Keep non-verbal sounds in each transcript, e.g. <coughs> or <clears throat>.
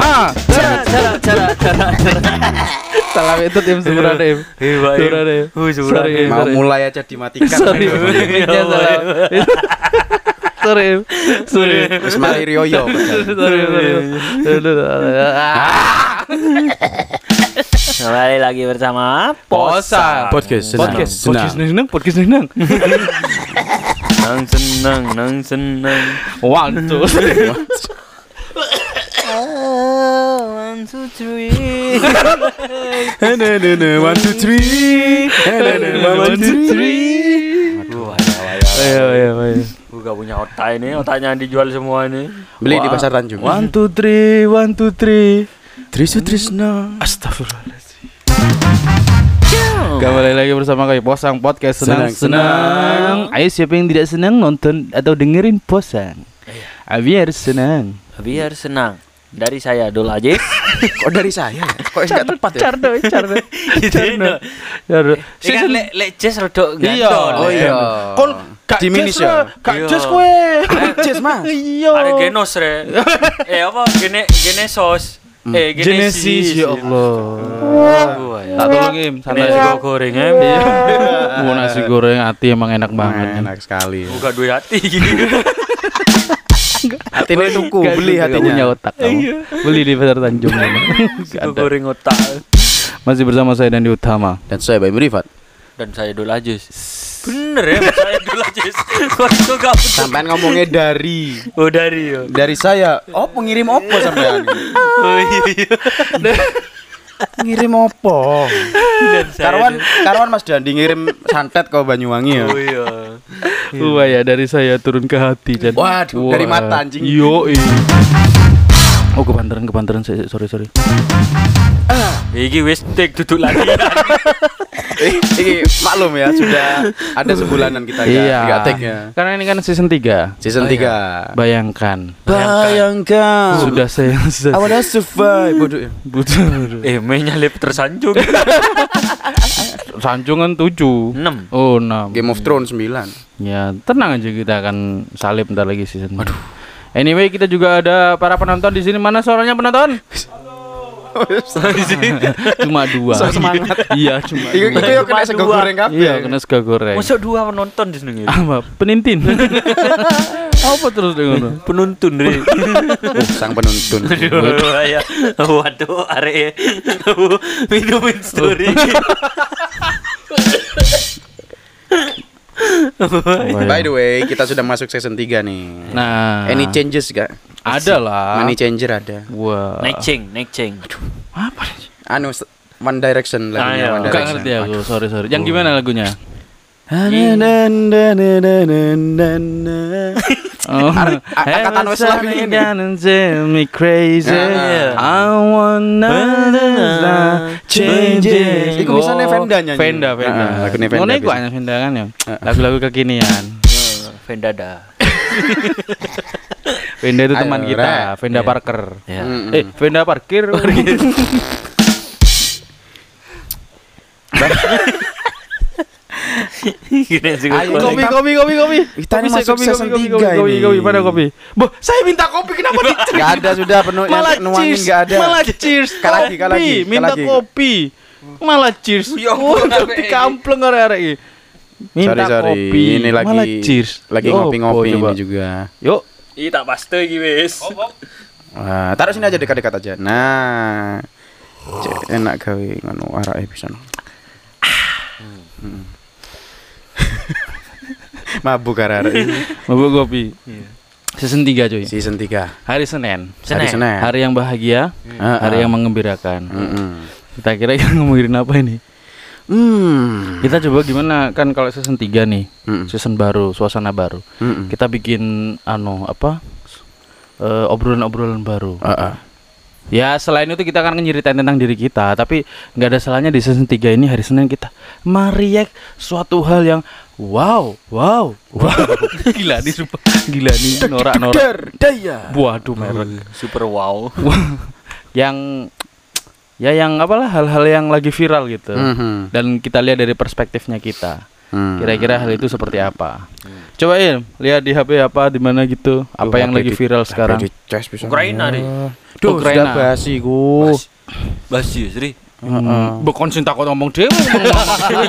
Ah, cara cara cara cara. <laughs> Salah itu tim. Sumra Im. Wih, Sumra Sorry, Mau mulai aja dimatikan. Sorry, salah. Sorry, sorry. Wis mari rioyo. Sorry, sorry. Ah. Kembali lagi bersama Posa. Podcast senang. Podcast, Senang. podcast senang, podcast senang. Nang <laughs> senang, nang senang. One, two, <laughs> three. One, two, three. One two three. One two three. Aduh, ayo, ayo, Ayo, ayo, ayo. Gue gak punya otak ini, otaknya dijual semua ini. Beli di pasar Tanjung. One, two, three, one, two, three. Trisu Trisno. Astagfirullahaladzim. Kembali lagi bersama kami Posang Podcast senang senang. Ayo siapa yang tidak senang nonton atau dengerin Posang. Biar senang. Biar senang. Dari saya Dul Aziz. <laughs> Kok dari saya? ya? Kok enggak tepat ya? Cardo, cardo, <laughs> Cardo. cardo. Kan lek lek jazz rodok Iya. Oh iya. Kon gak Diminis ya? lah, Gak Iya. jas kowe. Jes mas. Iya. Ada genos re. <laughs> eh apa? Gene genesos. Eh Genesis ya Allah. Wah, ya. Tak tolong Im, santai. Nasi goreng em. Wah, nasi goreng hati emang enak banget. Enak sekali. Buka duit hati gini. Hatinya tuku, beli hatinya. punya otak kamu. Beli di pasar Tanjung. <laughs> Goreng otak. Masih bersama saya dan di Utama. Dan saya Bayi Rifat. Dan saya Dul Aziz. Bener ya, saya Dul Aziz. Kok kok gak? Sampean ngomongnya dari Oh dari yo. dari saya. Oh, pengirim opo sampean? <laughs> Oh iya iya. Ngirim opo? Dan Karwan Karwan Mas Dandi ngirim santet ke Banyuwangi ya. Oh iya. Wah ya dari saya turun ke hati Jan. Waduh, dari mata, anjing. Yo. Oh kepantaran saya sorry sorry. Iki wis take duduk lagi. Eh, <laughs> ini maklum ya sudah ada sebulanan kita nggak iya. nggak take ya. Karena ini kan season 3 Season 3 Bayangkan Bayangkan Sudah saya I wanna survive Bodoh ya. Butuh butuh. eh mainnya lip tersanjung. <laughs> Sanjungan 7 6. Oh 6 Game of Thrones 9 Ya tenang aja kita akan salib bentar lagi season Aduh Anyway kita juga ada para penonton di sini mana suaranya penonton? <laughs> <laughs> cuma dua. So semangat. <laughs> iya cuma. Iku iku dua. yo kena sego Dua. goreng kabeh. Iya kena sega goreng. Masuk dua penonton di sini. <laughs> Apa? Penintin. Apa terus dengan Penuntun re. Oh, sang penuntun. Aduh, ya. Waduh, arek minumin story. By the way, kita sudah masuk season 3 nih. Nah, Any changes gak? Ada lah. Money changer ada. Wah. Naik ceng, naik ceng. Apa? Anu One Direction Ah, lagunya iya. One Gak Direction. ngerti aku, sorry sorry. Yang gimana lagunya? Oh, angkatan wes lah ini. me crazy. Iya. I wanna changes. Iku misalnya Venda nyanyi. Venda, Venda. Ah, lagunya Venda Ngono iku Venda kan ya. Ah. Lagu-lagu kekinian. Vendada. <laughs> Venda itu Ayo, teman kita. Venda Iya. Parker. Ya. Mm-mm. Eh, Venda Parkir. <laughs> Ayo, kopi, kopi, kopi, kopi. Kita ini Kopi, masuk kopi, season kopi, kopi, kopi, ini. kopi, mana kopi? Boh, saya minta kopi kenapa di Gak ada sudah penuh malah yang nuangin cheers, gak ada. malah cheers, Kal lagi, kal kopi, lagi, minta kopi, malah cheers. Ya Oh, ampun, <laughs> udah dikampleng arek-arek iki. Minta sorry, sorry. kopi, Ini lagi malah cheers. lagi ngopi-ngopi ini juga. Yuk, Ih tak paste iki wis. Wah, taruh sini aja dekat-dekat aja. Nah. Cek, enak gawe ngono arake bisa. Hmm. <laughs> Mabuk arek <laughs> mabuk kopi. Season 3 cuy. season 3. Hari Senin. Hari Senin. Hari yang bahagia, Ah, hari yang mengembirakan. Mm-mm. Kita kira kita <laughs> ngomongin apa ini? Hmm. Kita coba gimana kan kalau season 3 nih, Mm-mm. season baru, suasana baru. Mm-mm. Kita bikin anu apa? eh, obrolan-obrolan baru. Ah, ah. Ya selain itu kita akan nyeritain tentang diri kita Tapi nggak ada salahnya di season 3 ini hari Senin kita Meriak suatu hal yang Wow, wow, wow <laughs> Gila nih sumpah Gila nih norak-norak. Waduh merek Super wow. <laughs> Yang Ya yang apalah hal-hal yang lagi viral gitu Mhm. Dan kita lihat dari perspektifnya kita Hmm. Kira-kira hal itu seperti apa? Coba Im, lihat di HP apa di mana gitu. Apa yang lagi viral sekarang? Ukraina nih. Duh, Ukraina. sudah basi ku. Basi Sri. Hmm. Bukan sing takut ngomong dhewe <laughs>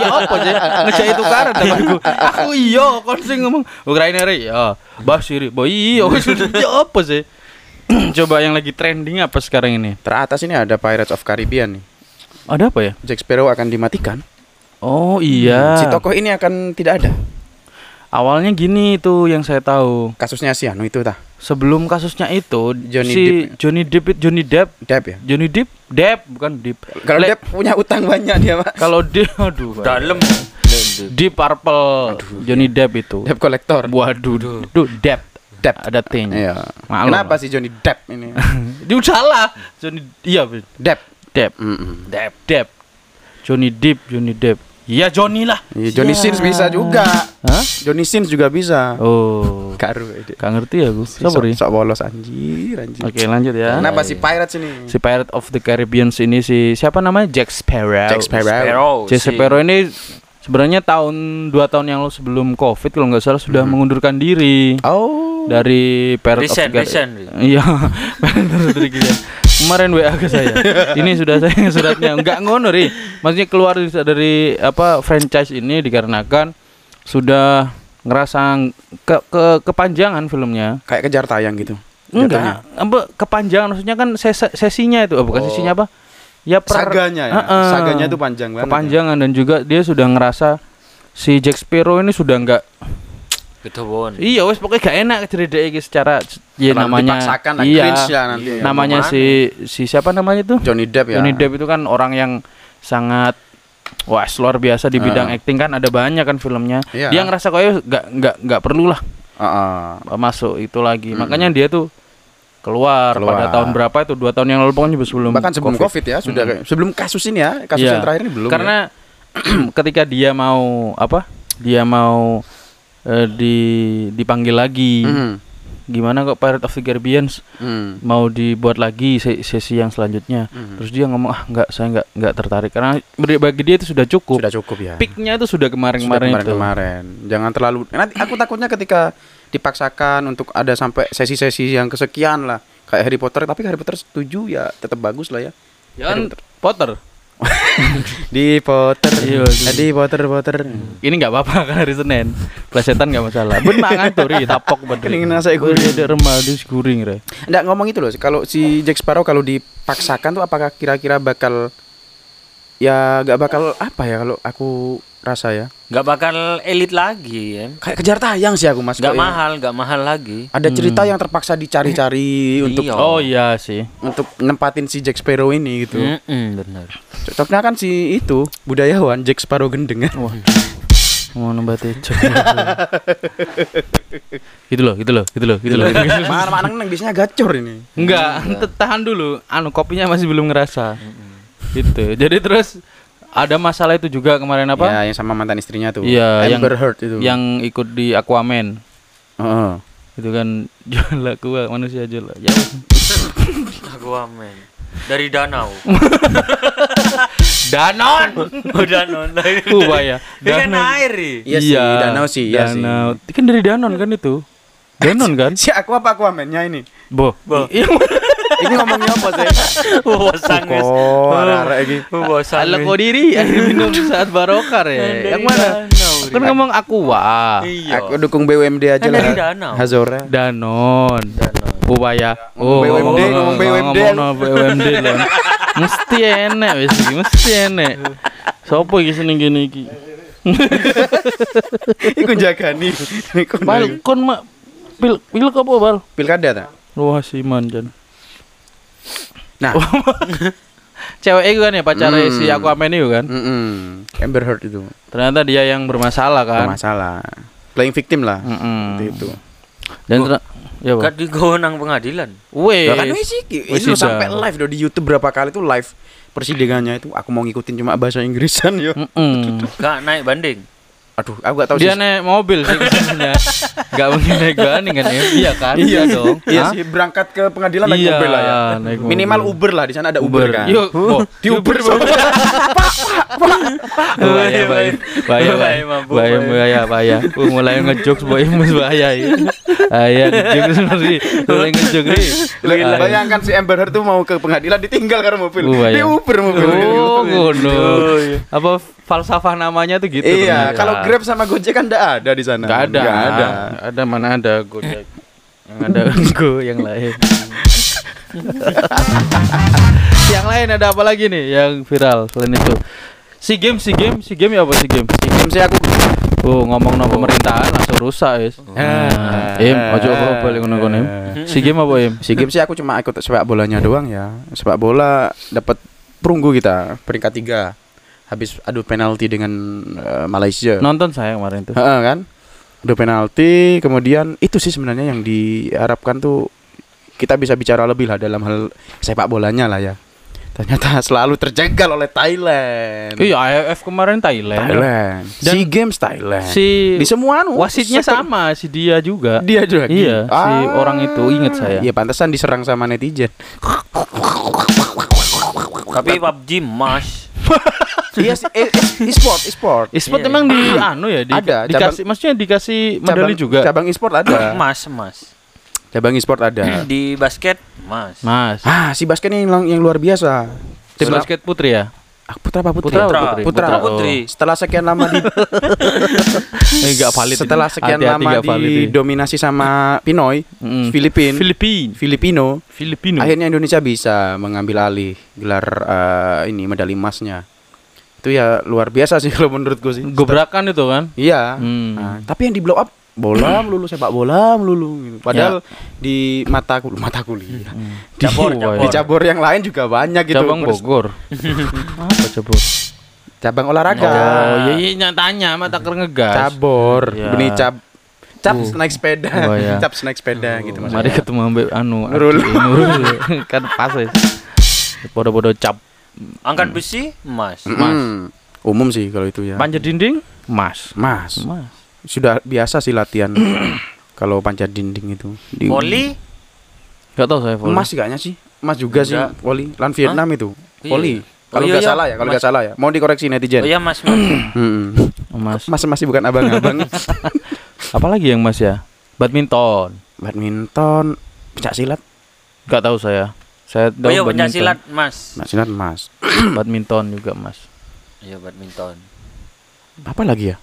ya apa sih? Ngejak itu karet aku. Aku iya kon sing ngomong Ukraina re ya. Basiri, boy iya wis <laughs> ya apa sih? <clears throat> Coba yang lagi trending apa sekarang ini? Teratas ini ada Pirates of Caribbean nih. Ada apa ya? Jack Sparrow akan dimatikan. Oh iya. Si tokoh ini akan tidak ada. Awalnya gini itu yang saya tahu. Kasusnya si Anu itu tah. Sebelum kasusnya itu Johnny si Depp. Johnny Depp Johnny Depp Depp ya. Johnny Depp Depp bukan Depp. Kalau Depp punya utang banyak dia, Pak. kalau Depp <laughs> aduh. Dalam. Deep Purple Johnny Depp itu. Depp kolektor. Waduh, itu Depp. Depp. Ada T-nya. Iya. Maklum Kenapa sih Johnny Depp ini? <laughs> Dia salah. Johnny iya. Depp. Depp. Mm-mm. Depp. Depp. Johnny Depp, Johnny Depp. Iya Johnny lah. Iya, Johnny Sins bisa juga. Hah? Johnny Sins juga bisa. Oh. Karu ide. Gak ngerti. Si Siapa sok, nih? sok bolos anjir, anjir. Oke, lanjut ya. Kenapa si Pirates ini? Si Pirate of the Caribbean ini si siapa namanya? Jack Sparrow. Jack Sparrow. Sparrow. Jack si- Sparrow ini sebenarnya tahun dua tahun yang lalu sebelum Covid kalau nggak salah sudah mengundurkan diri Oh. dari Pirate of Resign, resign. Iya. <laughs> Kemarin WA ke saya. Ini sudah saya suratnya. Enggak ngono, Ri. Maksudnya keluar dari, dari apa franchise ini dikarenakan sudah ngerasa ke, ke kepanjangan filmnya. Kayak kejar tayang gitu. Enggak, apa kepanjangan maksudnya kan ses- sesinya itu, oh, bukan Oh. sesinya apa? Ya per Saganya ya. Heeh. Saganya tuh panjang banget. ya. kepanjangan dan juga dia sudah ngerasa si Jack Sparrow ini sudah enggak Ketawon. Iya, wes pokoknya gak enak ceritanya iki secara ya Terlalu namanya dipaksakan lah, iya, lah nanti. Iya. namanya si si siapa namanya itu? Johnny Depp ya. Johnny Depp itu kan orang yang sangat wah luar biasa di bidang Ah. acting kan ada banyak kan filmnya. Iya. Dia ngerasa kayak nggak nggak nggak perlu lah Heeh. masuk itu lagi. Mm. Makanya dia tuh keluar, Keluar. pada tahun berapa itu dua tahun yang lalu pokoknya sebelum Bahkan sebelum COVID, ya, sudah kayak- sebelum kasus ini ya, kasus Iya. yang terakhir ini belum. ya. Karena <clears throat> ketika dia mau apa? Dia mau eh, di dipanggil lagi. Mhm. Gimana kok Pirate of the Caribbean Hmm. mau dibuat lagi se- sesi yang selanjutnya. Mhm. Terus dia ngomong ah nggak saya nggak nggak tertarik karena bagi dia itu sudah cukup. Sudah cukup ya. Peaknya itu sudah Sudah kemarin-kemarin itu. kemarin-kemarin. Jangan terlalu nanti aku takutnya ketika dipaksakan untuk ada sampai sesi-sesi yang kesekian lah kayak Harry Potter tapi Harry Potter setuju ya tetap bagus lah ya. Ya kan Potter. <laughs> Di Potter. Iya, Eh, di Potter Potter. Ini nggak apa-apa <laughs> kan hari Senin. Plesetan nggak masalah. Ben mangan tuh ri <laughs> tapok bener. Kening nasi guring. ada remah di guring re. Enggak ngomong itu loh. Kalau si Jack Sparrow kalau dipaksakan tuh apakah kira-kira bakal ya nggak bakal apa ya kalau aku rasa ya. Nggak bakal elit lagi ya. Kayak kejar tayang sih aku Mas. Nggak ya. mahal, nggak mahal lagi. Ada cerita yang terpaksa dicari-cari untuk Iya. Oh iya sih. untuk nempatin si Jack Sparrow ini gitu. Mm-mm, bener. Cocoknya kan si itu budayawan Jack Sparrow gendeng ya. Wah. Mau nambah tejo. gitu loh, gitu loh, gitu loh, gitu loh. Mana mana neng biasanya gacor ini. Enggak, ente tahan dulu. Anu kopinya masih belum ngerasa. Gitu. Jadi terus ada masalah itu juga kemarin apa? Ya, yang sama mantan istrinya tuh. Iya, yang Amber Heard itu. yang ikut di Aquaman. Heeh. Itu kan <laughs> jual aku manusia jual. Ya. <laughs> Aku amen. Dari danau. <laughs> Danon. oh, danau. Dari Ubaya. Dengan Danon. air nih. Iya sih, danau sih, iya sih. danau. Kan dari Danon kan itu. Danon kan? Si aku apa aku amennya ini? Bo. Bo. Ini ngomongnya apa sih? <laughs> Bosan guys. Kok arek iki. Bosan. Ala kau diri <laughs> minum saat barokar ya. Yang mana? Kan ngomong aqua. Iya. Aku dukung BUMD aja lah. Hazora. Danon. Danau. Ubaya. Ngomong BUMD, ngomong BUMD. Ngomong BUMD loh. Mesti enek wis iki, mesti enek. Sopo iki seneng gini iki? <laughs> Iku jagani. Iku Bal kon mak pil pil apa bal? pilkada ta? Wah si manjan. Nah, <laughs> Cewek itu kan ya pacarnya Hmm. si Aquaman itu kan. mm Amber Heard itu. Ternyata dia yang bermasalah kan. Masalah. Playing victim lah. Mm-mm. Seperti itu. Dan ternyata ya Kan Bang. di nang pengadilan. Weh. Kan wis iki. Sidang. sampai live do di YouTube berapa kali tuh live persidangannya itu aku mau ngikutin cuma bahasa Inggrisan yo. Mm-mm. Gak naik banding. Aduh, aku gak tahu Dia sih. naik mobil sih kesannya. Gak mungkin naik gandeng kan ya? Iya kan? Iya dong. Iya sih, berangkat ke pengadilan naik Iya, mobil lah ya. naik mobil. Minimal Uber lah, di sana ada Uber, kan. Yuk, oh, di Uber. bahaya, bahaya, bahaya, bahaya, mabuk, bahaya, bahaya, bahaya. Uh, mulai ngejokes boy, <laughs> mus bahaya ya. Bahaya, ngejokes sendiri, mulai ngejokes nih. Lah, Bayangkan si Amber Heard tuh mau ke pengadilan ditinggal karena mobil. Bahaya. di Uber mobil. Oh, ngono. Apa falsafah namanya tuh gitu? Iya, kalau Grab sama Gojek kan enggak ada di sana. Nggak ada. Nggak ada. Ada mana ada Gojek. <laughs> Yang ada Go yang lain. <laughs> yang lain ada apa lagi nih yang viral selain itu? Si game, si game, si game ya apa si game? Si game sih aku Oh, ngomong no pemerintahan langsung rusak, Is. Nah, Im, ojo apa balik ngono kono, Im. Si game apa, Im? Si game sih aku cuma ikut sepak bolanya doang ya. Sepak bola dapat perunggu kita peringkat tiga. Habis adu penalti dengan eh, Malaysia. Nonton saya kemarin tuh. Heeh, kan? Adu penalti, kemudian itu sih sebenarnya yang diharapkan tuh kita bisa bicara lebih lah dalam hal sepak bolanya lah ya. Ternyata <laughs> selalu terjegal oleh Thailand. Iya, AFF kemarin Thailand. Thailand. Dan si Games Thailand. Si di semua anu, wasitnya sektor- sama, si dia juga. Dia juga. Iya, si orang itu inget saya. Iya, pantesan diserang sama netizen. Tapi PUBG Mas. <laughs> iya, sih, eh, e-sport, e-sport. E-sport Iya. emang di anu ya, di, Ada, dikasih maksudnya dikasih medali Cabang- juga. Cabang e-sport ada. Mas, Mas. cabang e-sport ada. <clears throat> Di basket Mas. Mas. ah, si basket ini yang, yang luar biasa. Tim basket putri ya? Ah, putra apa putri? Putra putri? Putra. Putra putri. Setelah sekian lama di <laughs> enggak valid. setelah sekian lama nggak valid ini. didominasi sama Pinoy, Mm. Filipin, Filipin. Filipino, Filipino. akhirnya Indonesia bisa mengambil alih gelar eh, ini medali emasnya. Itu ya luar biasa sih <laughs> kalau menurutku sih. Gebrakan itu kan? Iya. Hmm. Nah, tapi yang di blow up bola melulu sepak bola melulu gitu. Padahal di mata kul mata kuliah. Di, Cabur, Wah, di ya. cabur yang lain juga banyak gitu. Cabang Bogor. <laughs> Apa cabur? Cabang olahraga. Oh, iya iya nyatanya mata ker ngegas. Cabur. Ya. Benih cap cap Uh. naik sepeda. Oh, iya. <laughs> cap naik sepeda gitu Mari maksudnya. ketemu ambek anu Nurul. Nurul. kan pas ya. Bodo-bodo cap. Angkat besi Mas. Mm-mm. Umum sih kalau itu ya. Panjat dinding? Mas. Mas, Mas. sudah biasa sih latihan <clears throat> kalau panjat dinding itu. Di Voli? Gak tau saya volley. Emas kayaknya sih. Emas juga sih Enggak. voli. Lan Vietnam itu. Iya. Voli. Oh, Kalau iya, nggak iya. salah ya, kalau Mas. nggak salah ya. Mau dikoreksi netizen. Oh iya Mas. Mas. <clears throat> Mm-mm. Emas. Mas masih bukan abang-abang. <laughs> Apalagi yang Mas ya? Badminton. badminton, pencak silat, Gak tahu saya. Saya Oh tahu iya badminton. silat Mas. pencak silat emas. <clears throat> badminton juga Mas. Iya badminton. Apa lagi ya?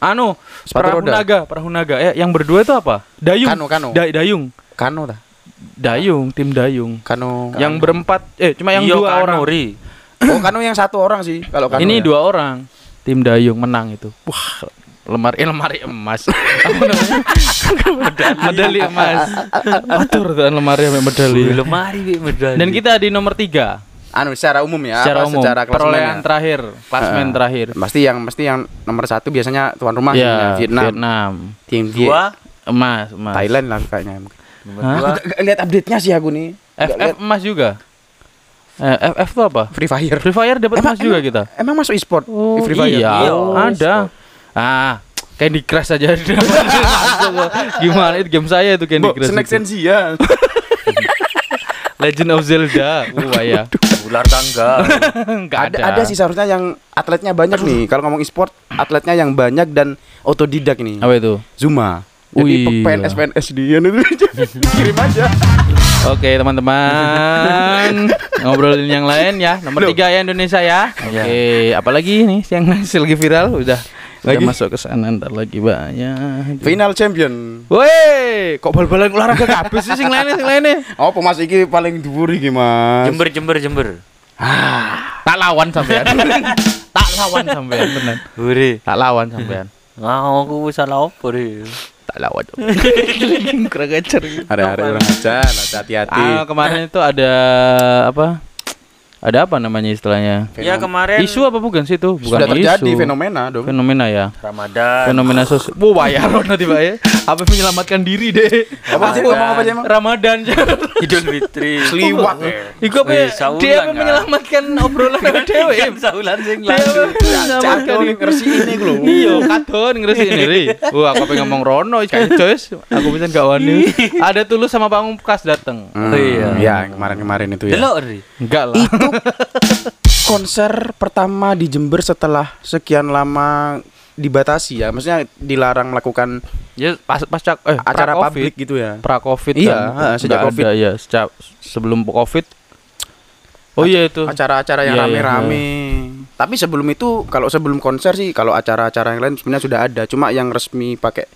Anu, Sepatu perahu roda. naga, perahu naga. Eh, yang berdua itu apa? Dayung. Kano, kano. Da- dayung. Kano dah. Dayung, tim dayung. Kano. Yang berempat, eh cuma yang Iya, dua orang. kanuri. Oh, kano yang satu orang sih kalau kano. Ini ya. dua orang. Tim dayung menang itu. Wah, lemari eh, lemari emas. <laughs> Apa namanya? medali emas. Atur tuh lemari sama medali. Lemari medali. Dan kita di nomor tiga Anu secara umum ya, secara apa, umum. secara Perolehan klasemen. terakhir, klasmen Eh, terakhir. Pasti yang pasti yang nomor satu biasanya tuan rumah Ya, ya, Vietnam. Vietnam. Tim dua Emas, emas. Thailand lah kayaknya. nomor dua lihat update-nya sih aku nih. FF emas juga. Eh, FF itu apa? Free Fire. Free Fire dapat emas juga kita. Emang masuk e-sport? Oh, Free Fire. iya, Iya, ada. Ah, Candy Crush aja ada. Masuk kok. Gimana itu game saya itu Candy Crush. Snack itu. Sensia. <laughs> Legend of Zelda. Wah ya. ular tangga. Enggak ada, ada. ada sih seharusnya yang atletnya banyak nih. Kalau ngomong e-sport, atletnya yang banyak dan otodidak nih. Apa itu? Zuma. Jadi Wih, PNS iya. PNS dia itu <laughs> kirim aja. Oke teman-teman <laughs> ngobrolin yang lain ya nomor Loh. tiga ya Indonesia ya. Oke apalagi nih yang masih lagi viral udah udah Lagi? masuk ke sana ntar lagi banyak. Final champion. Woi kok bal-balan olahraga kabeh sih sing lainnya sing lainnya. Oh, pemas iki paling dhuwur iki, Mas. Jember jember jember. Tak lawan sampean. <laughs> tak lawan sampean bener. Hore. Tak lawan sampean. Ngau aku salah deh. Tak lawan. <laughs> Kurang ajar. Ada ada orang aja, lah, hati-hati. Ah, kemarin itu ada apa? Ada apa namanya istilahnya? Ya kemarin Isu apa bukan sih itu? Bukan Sudah terjadi isu. fenomena dong. Fenomena ya. Ramadan. Fenomena sosial. <laughs> Wah, bayar nanti Pak ya. Apa menyelamatkan diri deh. Apa sih ngomong apa sih emang? Ramadan. Idul Fitri. Seliwak ya. Iku apa? Ya? Dia apa kan? menyelamatkan obrolan dewe. <laughs> Kan saulan sing Dia apa lanjut. menyelamatkan ngersi ini lho. Iya, kadon ngeresi ini ri. Wah, aku pengen ngomong Rono kayak cois. Aku bisa gak wani. <laughs> Ada tulus sama Pamungkas dateng. Hmm, Oh, iya. Ya, kemarin-kemarin itu ya. Delok Ri. Enggak lah. <laughs> Konser pertama di Jember setelah sekian lama dibatasi ya. Maksudnya dilarang melakukan Ya pas pasca eh acara publik gitu ya. pra covid Iya, kan sejak Covid. ada, ya sejak sebelum covid oh iya itu Acara-acara yang Iya, iya, rame-rame. Tapi sebelum itu kalau sebelum konser sih kalau acara-acara yang lain sebenarnya sudah ada. Cuma yang resmi pakai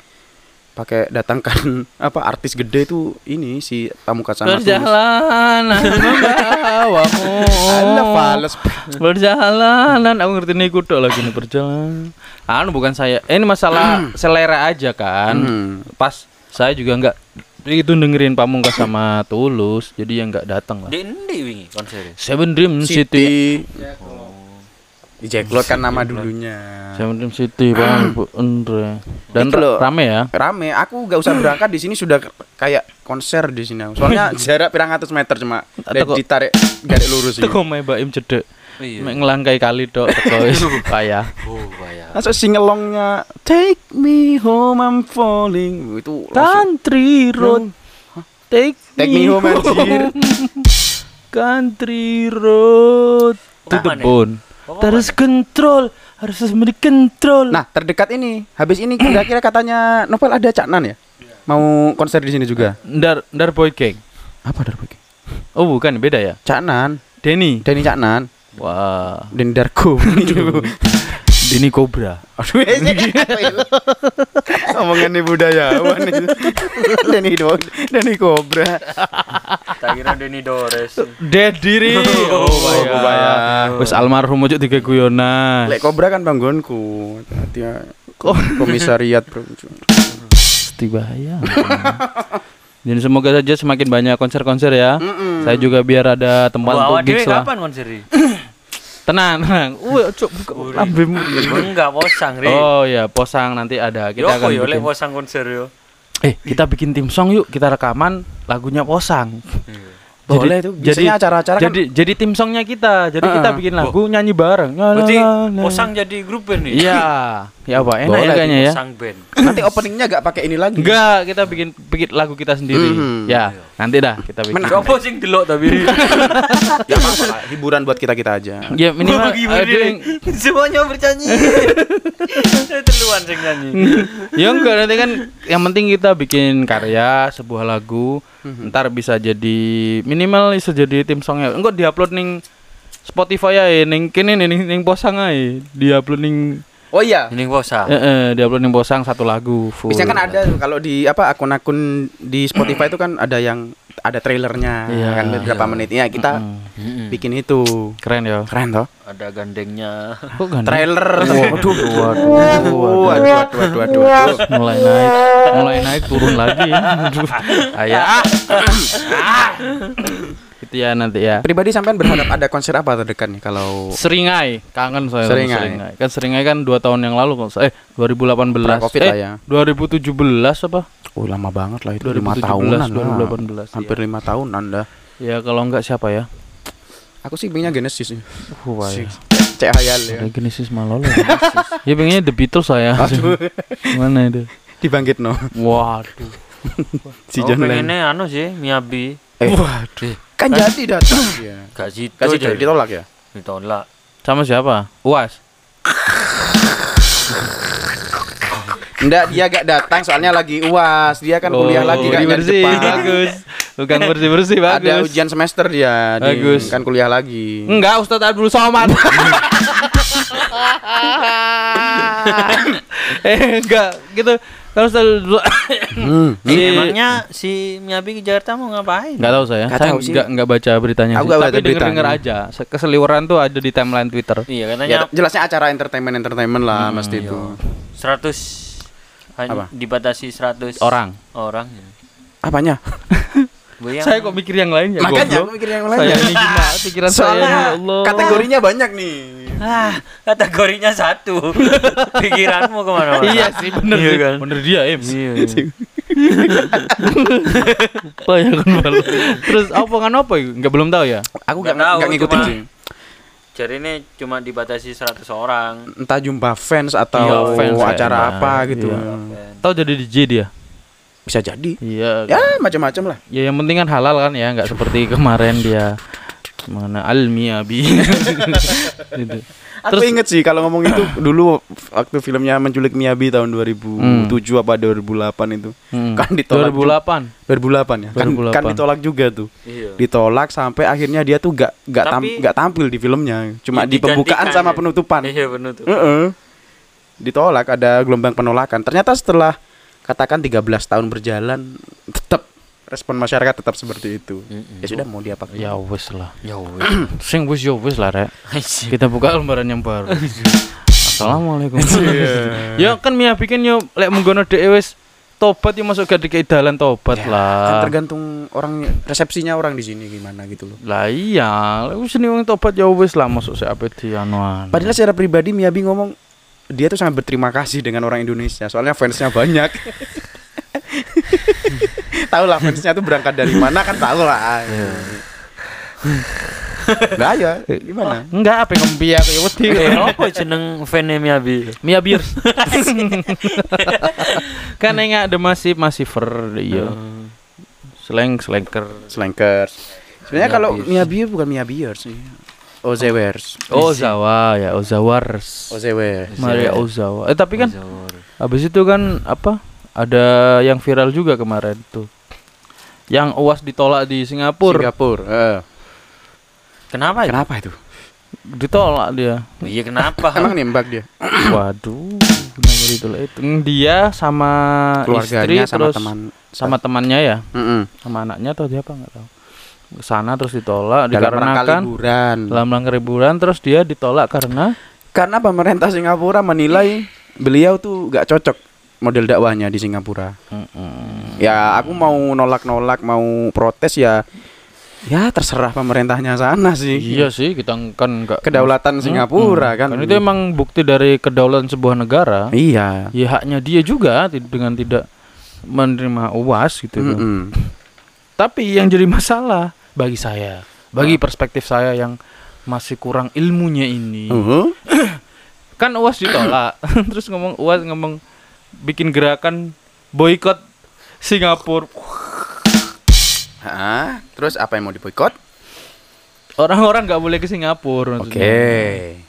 pakai datangkan <laughs> apa artis gede itu ini si Pamungkas sama Tulus. perjalanan <laughs> membawamu Alah, fales. perjalanan aku ngerti nih kudo lagi nih perjalanan anu bukan saya eh, ini masalah selera aja kan Hmm. pas saya juga nggak itu dengerin Pamungkas sama Tulus jadi yang nggak datang lah Di endi wingi konser? Seven Dream City, City. Di Jacklot kan nama dulunya. Dream City Bang Bu Andre dan Itu loh. ra- rame ya Rame, aku gak usah berangkat di sini sudah kayak konser di sini. aku. Soalnya <laughs> jarak pirang ratus meter cuma kok- ditarik garis lurus Itu ini. kok main Baim cedek Iya. Mek ngelangkai kali dok teko <laughs> wis payah. Oh, bayar. Masuk singelongnya Take me home I'm falling itu Country road. Take, Take me home, anjir. Country road. To the ya? bone. Terus control, harus memberi control. Nah terdekat ini Habis ini kira-kira katanya Novel ada Cak Nan ya Mau konser di sini juga Ndar Ndar Boy Gang. Apa dari bagi Oh bukan beda ya. Cak Nan Denny. Denny Cak Nan Wah. Denny Darko <laughs> <laughs> Denny Cobra. Aduh <laughs> Omongan nih budayawan itu <laughs> Denny dong Denny Cobra Tak kira Denny Dores. Dead diri. Oh, bayar. bayar. Wis almarhum ojo tiga guyonan. Lek Cobra kan banggonku Hati ya Komisariat bro Pasti bahaya. <laughs> Dan semoga saja semakin banyak konser-konser ya. Saya juga biar ada tempat Wah, untuk gigs lah. kapan konser Ri? <clears throat> Tenang, tenang. Wih, cok buka lambemu. Enggak posang Ri. Oh ya, posang nanti ada. Yo Kita apa akan yo bikin. posang konser yo. Eh, kita bikin tim song yuk. Kita rekaman lagunya posang. Boleh tuh. Biasanya acara-acara kan- jadi jadi tim songnya kita. Jadi kita Heeh. bikin lagu nyanyi bareng. Berarti posang jadi grup band nih. Iya. <laughs> Ya apa? Enak Boleh ya kayaknya ya. Posang band. Nanti openingnya gak pakai ini lagi Enggak, kita bikin bikin lagu kita sendiri. Mhm. Ya, nanti dah kita bikin. Men- Coba sing delok tapi. <laughs> Ya apa lah Hiburan buat kita-kita aja Ya minimal yang nih? <laughs> Semuanya bernyanyi. <laughs> Teluan sing nyanyi. ya enggak nanti kan yang penting kita bikin karya sebuah lagu ntar bisa jadi minimal bisa jadi tim songnya enggak diupload ning Spotify ya ning kene nih, ning ning posang ae diupload ning Oh iya. Ini posang. eh, eh, diupload ning posang satu lagu full. Biasanya kan ada kalau di apa akun-akun di Spotify itu kan ada yang ada trailernya Iya. kan beberapa menit ya kita Mm, bikin itu. Keren ya keren toh. Ada gandengnya. kok ganteng? trailer. Waduh waduh waduh waduh waduh waduh, waduh, waduh. mulai naik mulai naik turun lagi. Ayah <laughs> ah. itu ya nanti ya pribadi sampean berharap ada konser apa terdekat nih kalau Seringai, kangen saya Seringai. Seringai. Kan Seringai kan dua tahun yang lalu kok. Eh 2018. Pra-Covid eh, lah ya. 2017 apa? oh lama banget lah itu lima 2017, tahunan lah. 2018, hampir lima tahunan dah Ya kalau enggak siapa ya? aku sih pengennya Genesis sih Wah, ya. cek hayal ya Ada Genesis Malolo. ya pengennya <laughs> The Beatles saya. <laughs> Mana itu? dibangkit no Waduh. <laughs> si oh, John Lennon pengennya anu sih Miyabi. Eh Waduh. kan jadi datang ya Gak situ kasih jadi. ditolak ya Ditolak. Sama siapa? Uas. Enggak, dia gak datang soalnya lagi UAS. Dia kan kuliah lagi kan bersih, depan. bagus. Bukan bersih-bersih bagus. Ada ujian semester dia, di- Bagus. kan kuliah lagi. Enggak, Ustaz Abdul Somad. <laughs> eh, enggak gitu. Kalau Ustaz Abdul <coughs> Hmm. Si- Emangnya si Miyabi ke Jakarta mau ngapain? Enggak tahu saya. Nggak saya tahu sih. enggak enggak baca beritanya Aku sih. nggak Tapi baca denger-denger beritanya. aja. Se- Keseliweran tuh ada di timeline Twitter. Iya Ya, katanya jelasnya acara entertainment entertainment lah mesti itu. 100 hanya Apa? dibatasi 100 Orang. orang. Apanya? <laughs> Bayang. Saya kok mikir yang lain ya Makanya goblok. aku mikir yang lain. Saya ini gimana pikiran saya Soalnya ya Allah. kategorinya banyak nih. Ah, kategorinya satu. <laughs> Pikiranmu ke mana-mana. Iya sih bener Iya kan? Bener dia em. Iya. <laughs> Bayangan malu. Terus apa kan apa itu? Enggak belum tahu ya. Aku Nggak gak, tahu, nggak ngikutin cuma- sih. Jadi ini cuma dibatasi 100 orang. Entah jumpa fans atau Iya, fans acara apa gitu. Iya. Tahu jadi DJ dia. Bisa jadi. Iya. Ya macam-macam lah. Ya yang penting kan halal kan ya, nggak seperti kemarin dia mana Almi Abi. <laughs> gitu. Aku inget sih kalau ngomong itu <coughs> dulu waktu filmnya menculik Miyabi tahun 2007 apa 2008 itu. Hmm. Kan ditolak 2008. 2008 ya. Kan, 2008. kan ditolak juga tuh. Iya. Ditolak sampai akhirnya dia tuh gak gak tam, Tapi- gak tampil di filmnya. Cuma Ya, di pembukaan sama ya. penutupan. Iya benar tuh. Heeh. Ditolak ada gelombang penolakan. Ternyata setelah katakan 13 tahun berjalan tetap respon masyarakat tetap seperti itu. Ya sudah mau diapakan. Ya wes lah. <clears throat> Ya wes. <clears throat> Sing wes ya wes lah rek. Kita buka lembaran yang baru. Assalamualaikum. <laughs> ya kan Mia bikin yo lek menggono dhek wis tobat yo masuk gak dikei dalan tobat Ya, lah. Kan tergantung orang resepsinya orang di sini gimana gitu loh. Lah iya, wis nih wong tobat ya wis lah masuk se ape di anuan. Padahal secara pribadi Miyabi ngomong dia tuh sangat berterima kasih dengan orang Indonesia soalnya fansnya banyak. <laughs> tahu lah fansnya tuh berangkat dari mana kan tahu <laughs> lah. Lah ya, gimana? enggak apa ngempi aku ya wedi. Eh, apa jeneng fan-nya Miyabi? Mia Beers. <laughs> kan enggak ada masih masih ver iya. Seleng selengker. Slankers. Sebenarnya kalau Miyabi. Miyabi bukan Miyabiers sih. Ozewers. Ozawa ya, Ozawars. Ozewers. Maria Ozawa. Eh tapi kan habis itu kan apa? Ada yang viral juga kemarin tuh. Yang UAS ditolak di Singapura. Singapura. eh. Kenapa? itu? Kenapa itu? Ditolak dia. Iya kenapa? Emang nembak dia? <coughs> Waduh, kenapa ditolak itu? Dia sama istri Keluarganya sama terus teman. sama temannya ya, Mm-mm. sama anaknya atau siapa nggak tahu. Ke sana terus ditolak Dalam dikarenakan liburan. dalam rangka liburan terus dia ditolak karena Karena pemerintah Singapura menilai beliau tuh gak cocok model dakwahnya di Singapura. Mm-mm. Ya aku mau nolak-nolak, mau protes ya ya terserah pemerintahnya sana sih. Iya sih, kita kan nggak Kedaulatan Singapura kan. Kan itu emang bukti dari kedaulatan sebuah negara. Iya. Ya haknya dia juga dengan tidak menerima UAS gitu. kan. Mm-mm. Tapi yang jadi masalah bagi saya, bagi perspektif saya yang masih kurang ilmunya ini, Uh-huh. <coughs> kan UAS ditolak. <coughs> Terus ngomong UAS ngomong bikin gerakan boykot Singapura. Hah? Terus apa yang mau diboikot? Orang-orang nggak boleh ke Singapura. Oke. maksudnya.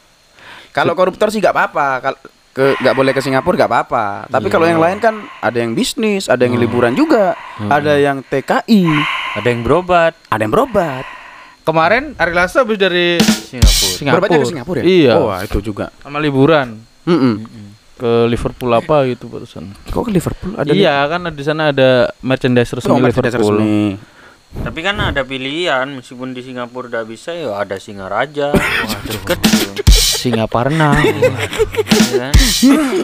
Kalau koruptor sih gak apa-apa. Kalau ke nggak boleh ke Singapura gak apa-apa. Tapi kalau yang lain kan ada yang bisnis, ada yang liburan juga, ada yang TKI, Ada yang berobat ada yang berobat. Kemarin Ari Lasso habis dari Singapura. Singapura. Berobatnya ke Singapura ya? Iya. Oh, itu juga. Sama liburan Mm-mm. ke Liverpool apa gitu barusan. Kok ke Liverpool ada iya kan di sana ada merchandise resmi Oh, merchandise Liverpool. resmi. Tapi kan ada pilihan meskipun di Singapura udah bisa ya ada Singaraja. <laughs> Wah, deket tuh. Singaparna. <laughs> Iya kan?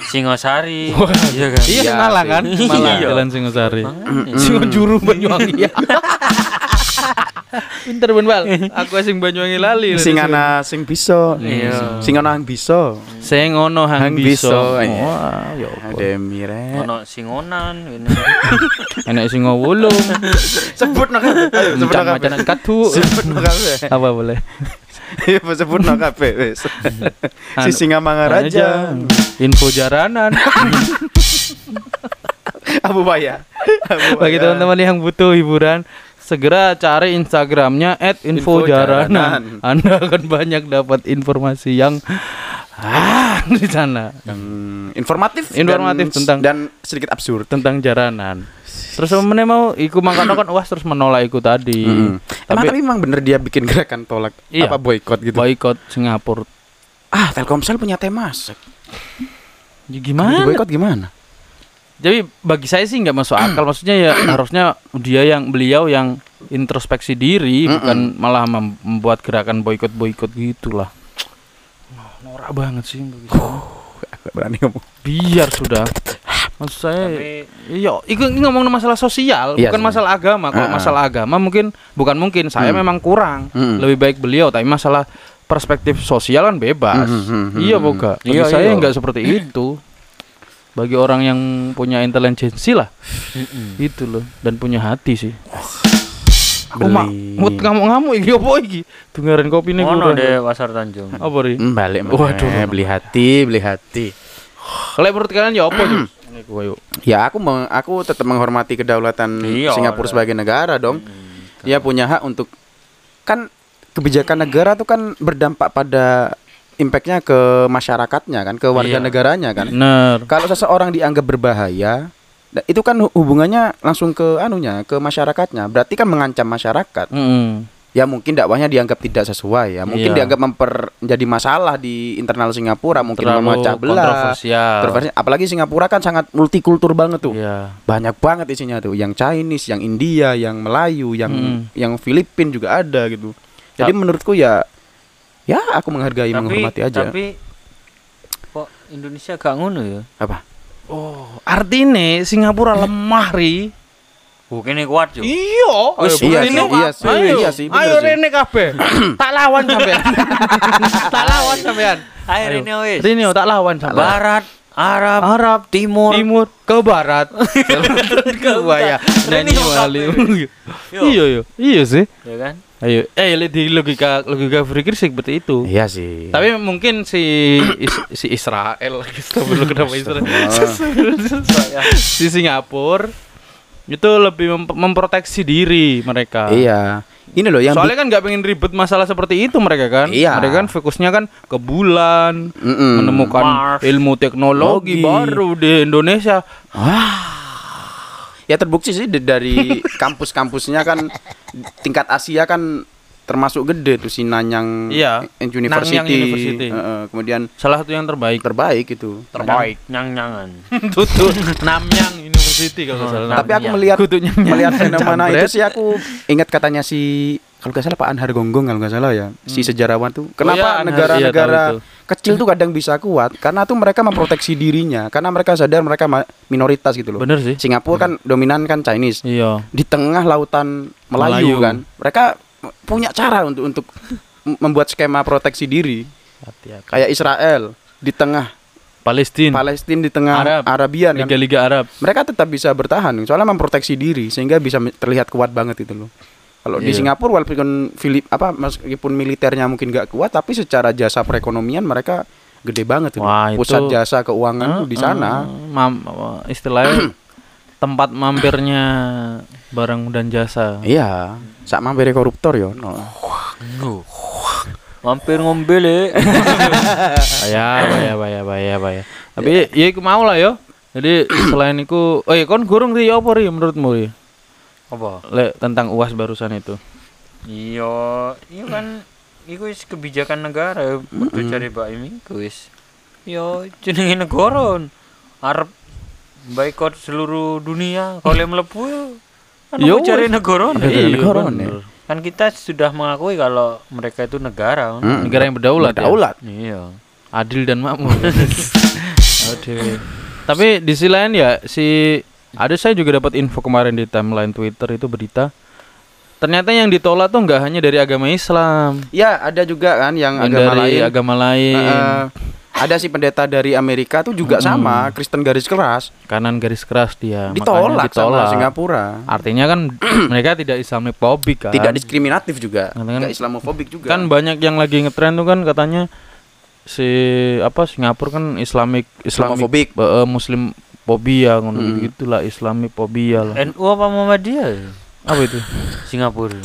Singosari. Iya kan? iya Iya sih. kan? Malah Iya. Jalan Singosari. Singojuru Banyuwangi. <laughs> Pinter ben Bal. Aku sing Banyuwangi lali. Sing ana sing bisa. Iya. Sing ana yang bisa. Sing ngono hang Hang bisa. iya. Wah, ya apa. Ada mire. Ono singonan ini. Enak sing ngowulung. <laughs> Sebut. Ayo, sebut kabeh. macanan katu. Sebut kabeh. Apa boleh? <laughs> Iya, sebut no kabeh wis. <laughs> <laughs> Si Anu, Singa Mangaraja. Info jaranan. Abu Baya. Abu Bagi teman-teman yang butuh hiburan, segera cari Instagramnya @infojaranan. Anda akan banyak dapat informasi yang ah di sana yang informatif Informatif dan, tentang- dan sedikit absurd. tentang jaranan. Terus mana mau iku mangkano kan wah terus menolak iku tadi. Mm. Emang Tapi tapi emang bener dia bikin gerakan tolak Iya. apa boykot gitu. boykot Singapura. Ah, Telkomsel punya temas. Ya gimana? Boykot gimana? Jadi bagi saya sih nggak masuk akal. Maksudnya ya <clears throat> harusnya dia yang beliau yang introspeksi diri, bukan malah mem- membuat gerakan boykot boykot gitulah. Norak banget sih. bagi saya. Aku nggak berani ngomong. Biar sudah. <laughs> Maksud saya Tapi- iya, itu ini ngomong masalah sosial, Iya bukan sih. masalah agama. Kalau Ah, ah. masalah agama mungkin bukan mungkin, saya Hmm. memang kurang. Hmm. Lebih baik beliau, tapi masalah perspektif sosial kan bebas. Hmm, hmm, hmm, Iya, hmm. boga. Bagi Iya, saya iya. nggak seperti itu. Bagi orang yang punya intelijensi lah, itu loh, dan punya hati sih. Aku mak, Beli. mood ngamuk-ngamuk iki opo iki? Dengerin kopi nih Ono deh pasar Tanjung. Apa ri? Hmm, balik Waduh. Waduh, beli hati, beli hati. Kalau menurut kalian ya apa. Ya aku meng- aku tetap menghormati kedaulatan Iya, Singapura lah. sebagai negara dong. Dia punya hak untuk kan kebijakan negara tuh kan berdampak pada impactnya ke masyarakatnya kan, ke warga Iya. negaranya kan. Bener. Kalau seseorang dianggap berbahaya, da- itu kan hu- hubungannya langsung ke anunya, ke masyarakatnya. Berarti kan mengancam masyarakat. Mm. Ya mungkin dakwahnya dianggap tidak sesuai ya. Mungkin Iya. dianggap memper jadi masalah di internal Singapura, mungkin Terlalu memecah belah. kontroversial. Kontroversi- Apalagi Singapura kan sangat multikultur banget tuh Iya. banyak banget isinya tuh yang Chinese yang India yang Melayu yang Hmm. yang Filipin juga ada gitu jadi Tap- menurutku ya ya aku menghargai Tapi menghormati aja tapi kok Indonesia gak ngono ya? apa Oh, artinya Singapura lemah ri. Bukan ini kuat yo. Iya, Wis, iya iya sih, ayo, iya sih, ayo. Rene kabeh. <clears throat> tak lawan sampean. <clears throat> tak lawan sampean. Ayo Rene wis. Rene tak lawan sampean. Barat, Arab, Arab, Timur. timur ke barat. <laughs> ke ya. Nyanyi Rene wali. <laughs> Iya, iya. Iya sih. Ya kan? Ayo, eh di logika logika berpikir sih seperti itu. iya sih Tapi mungkin si <clears throat> Is- si Israel <laughs> kenapa Israel? si Singapura itu lebih mem- memproteksi diri mereka. iya ini loh yang Soalnya kan nggak pengen ribet masalah seperti itu mereka kan. Iya. Mereka kan fokusnya kan ke bulan, bi- Mm-mm. menemukan Mars. ilmu teknologi Logi. baru di Indonesia. ya terbukti sih dari <laughs> kampus-kampusnya kan tingkat Asia kan termasuk gede tuh si Nanyang Iya, University, Nanyang University. Heeh, kemudian Salah satu yang terbaik. terbaik itu Terbaik. Nyang-nyangan. <laughs> Tutu Namyang University kalau salah. tapi aku melihat melihat nyang- fenomena itu sih aku ingat katanya si kalau nggak salah Pak Anhar Gonggong kalau nggak salah ya si sejarawan tuh iya, kenapa iya, negara-negara tahu itu. kecil tuh kadang bisa kuat karena tuh mereka memproteksi dirinya karena mereka sadar mereka minoritas gitu loh Bener sih. Singapura kan dominan kan Chinese Iya. di tengah lautan Melayu, Melayu. kan mereka punya cara untuk untuk membuat skema proteksi diri Hati-hati. kayak Israel di tengah Palestina. Palestina di tengah Arab. Arabian kan Liga-liga Arab. mereka tetap bisa bertahan soalnya memproteksi diri sehingga bisa terlihat kuat banget itu loh kalau di Iya. Singapura walaupun Filip apa meskipun militernya mungkin gak kuat tapi secara jasa perekonomian mereka gede banget Wah, itu- pusat jasa keuangan tuh di sana mam, istilahnya <clears throat> tempat mampirnya barang dan jasa. iya sak mampir koruptor yo no. Mampir ngombele. ya, <laughs> bahaya, bahaya, bahaya, bahaya. Tapi ya iku mau lah yo. Jadi <clears throat> selain itu, oh iya kon gurung ri apa ri menurutmu ri? Apa? Le, tentang UAS barusan itu. Iya, iya kan iku wis kebijakan negara kudu cari Mbak iku wis. Yo jenenge negara. Arab boikot seluruh dunia kalau mlebu yo kan Yo, aku cari negara. Bener. Kan kita sudah mengakui kalau mereka itu negara. kan? Mm. Negara yang berdaulat. ya? Berdaulat. Iya. adil dan makmur. <laughs> Tapi di sisi lain ya si ada saya juga dapat info kemarin di timeline Twitter itu berita ternyata yang ditolak tuh nggak hanya dari agama Islam, ya ada juga kan yang, yang agama dari lain agama lain, Eh, ada si pendeta dari Amerika tuh juga sama Kristen garis keras kanan garis keras dia. makanya ditolak, ditolak. sama Singapura Artinya kan <clears throat> mereka tidak Islamofobik kan. tidak diskriminatif juga Katakan- nggak Islamofobik juga kan banyak yang lagi ngetren tuh kan katanya si apa Singapura kan Islamik Islamofobik. Islamik eh, Muslim fobia ngono Hmm. gitulah Islamik fobia lah. NU apa Muhammadiyah? Apa itu? Singapura.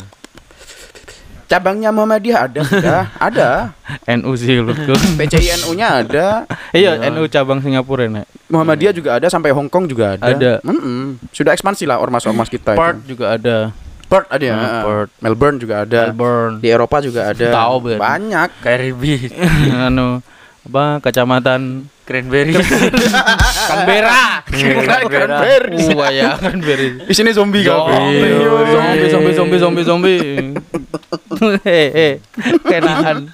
Cabangnya Muhammadiyah ada sudah ada <laughs> NU sih menurutku. PCI NU-nya ada Iya, NU cabang Singapura nek. Muhammadiyah juga ada sampai Hong Kong juga ada Ada. Mm-mm. sudah ekspansi lah ormas-ormas kita Perth itu juga ada. Perth ada ya Hmm, heeh. Perth. Melbourne juga ada Melbourne. di Eropa juga ada Tahu banyak Caribbean. <laughs> anu apa kecamatan Cranberry. Canberra. Cranberry. Wah ya Canberra. di sini zombie Zombie, kabeh. zombie, zombie, zombie, zombie, zombie. Hehe, kenaan.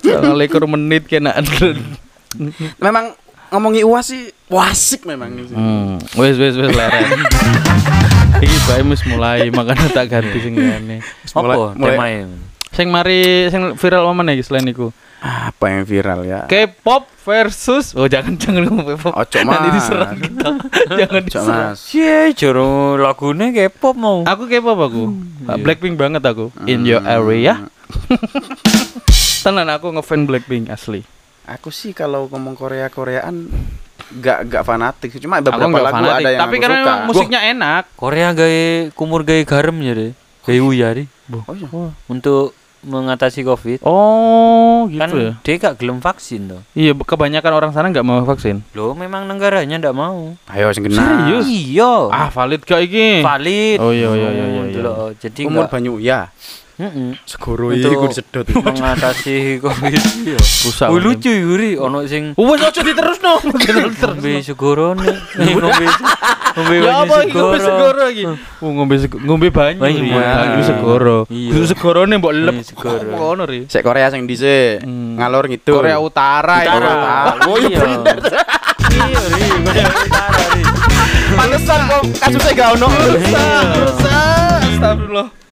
Soalnya likur menit kenaan. memang ngomongi UAS sih wasik memang sih. Hmm, wes wes wes leren. Iki bae wis mulai makanya tak ganti sing ngene. Apa mulai- temae? Sing mari sing viral momen iki selain iku. Apa yang viral ya? K-pop versus oh jangan jangan ngomong K-pop. Ojo, Nanti Mas. diserang kita. <laughs> jangan diserang. Cie, jero lagune K-pop mau. Aku K-pop aku. iya. Blackpink banget aku. In your Hmm. area. <laughs> Tenan aku ngefan Blackpink asli. Aku sih kalau ngomong Korea Koreaan nggak nggak fanatik sih. Cuma beberapa lagu fanatik, ada yang tapi aku karena suka. musiknya enak. Korea gawe kumur gawe garam ya deh. Gawe uyari Oh, iya. untuk mengatasi Covid. Oh, gitu kan ya. dia gak gelem vaksin tuh. Iya, kebanyakan orang sana nggak mau vaksin. Loh, memang negaranya ndak mau. Ayo sing kena. Serius? Iya. Ah, valid gak iki? valid. Oh, iya, iya, iya, iya, iya. Jadi Umur banyu ya. Heeh. Segoro iku disedot. mengatasi Covid. Iya. Rusak. Oh, lucu Yuri ono sing Wes ojo diterusno. ngombe segorone. ngombe ngombe Ya iki ngombe segoro iki? <laughs> Oh, ngombe ngombe banyu. Banyu, Iya, banyu segoro. Iya. Kudu segorone mbok lep. Segoro. Ngono ri. Sek Korea sing dhisik. Hmm. Ngalor ngidul. Korea Utara ya. Utara. Oh, iya bener. Iya, Ri. Korea Utara, Ri. Pantesan kok kasusnya gak ono. Rusak, rusak. Astagfirullah.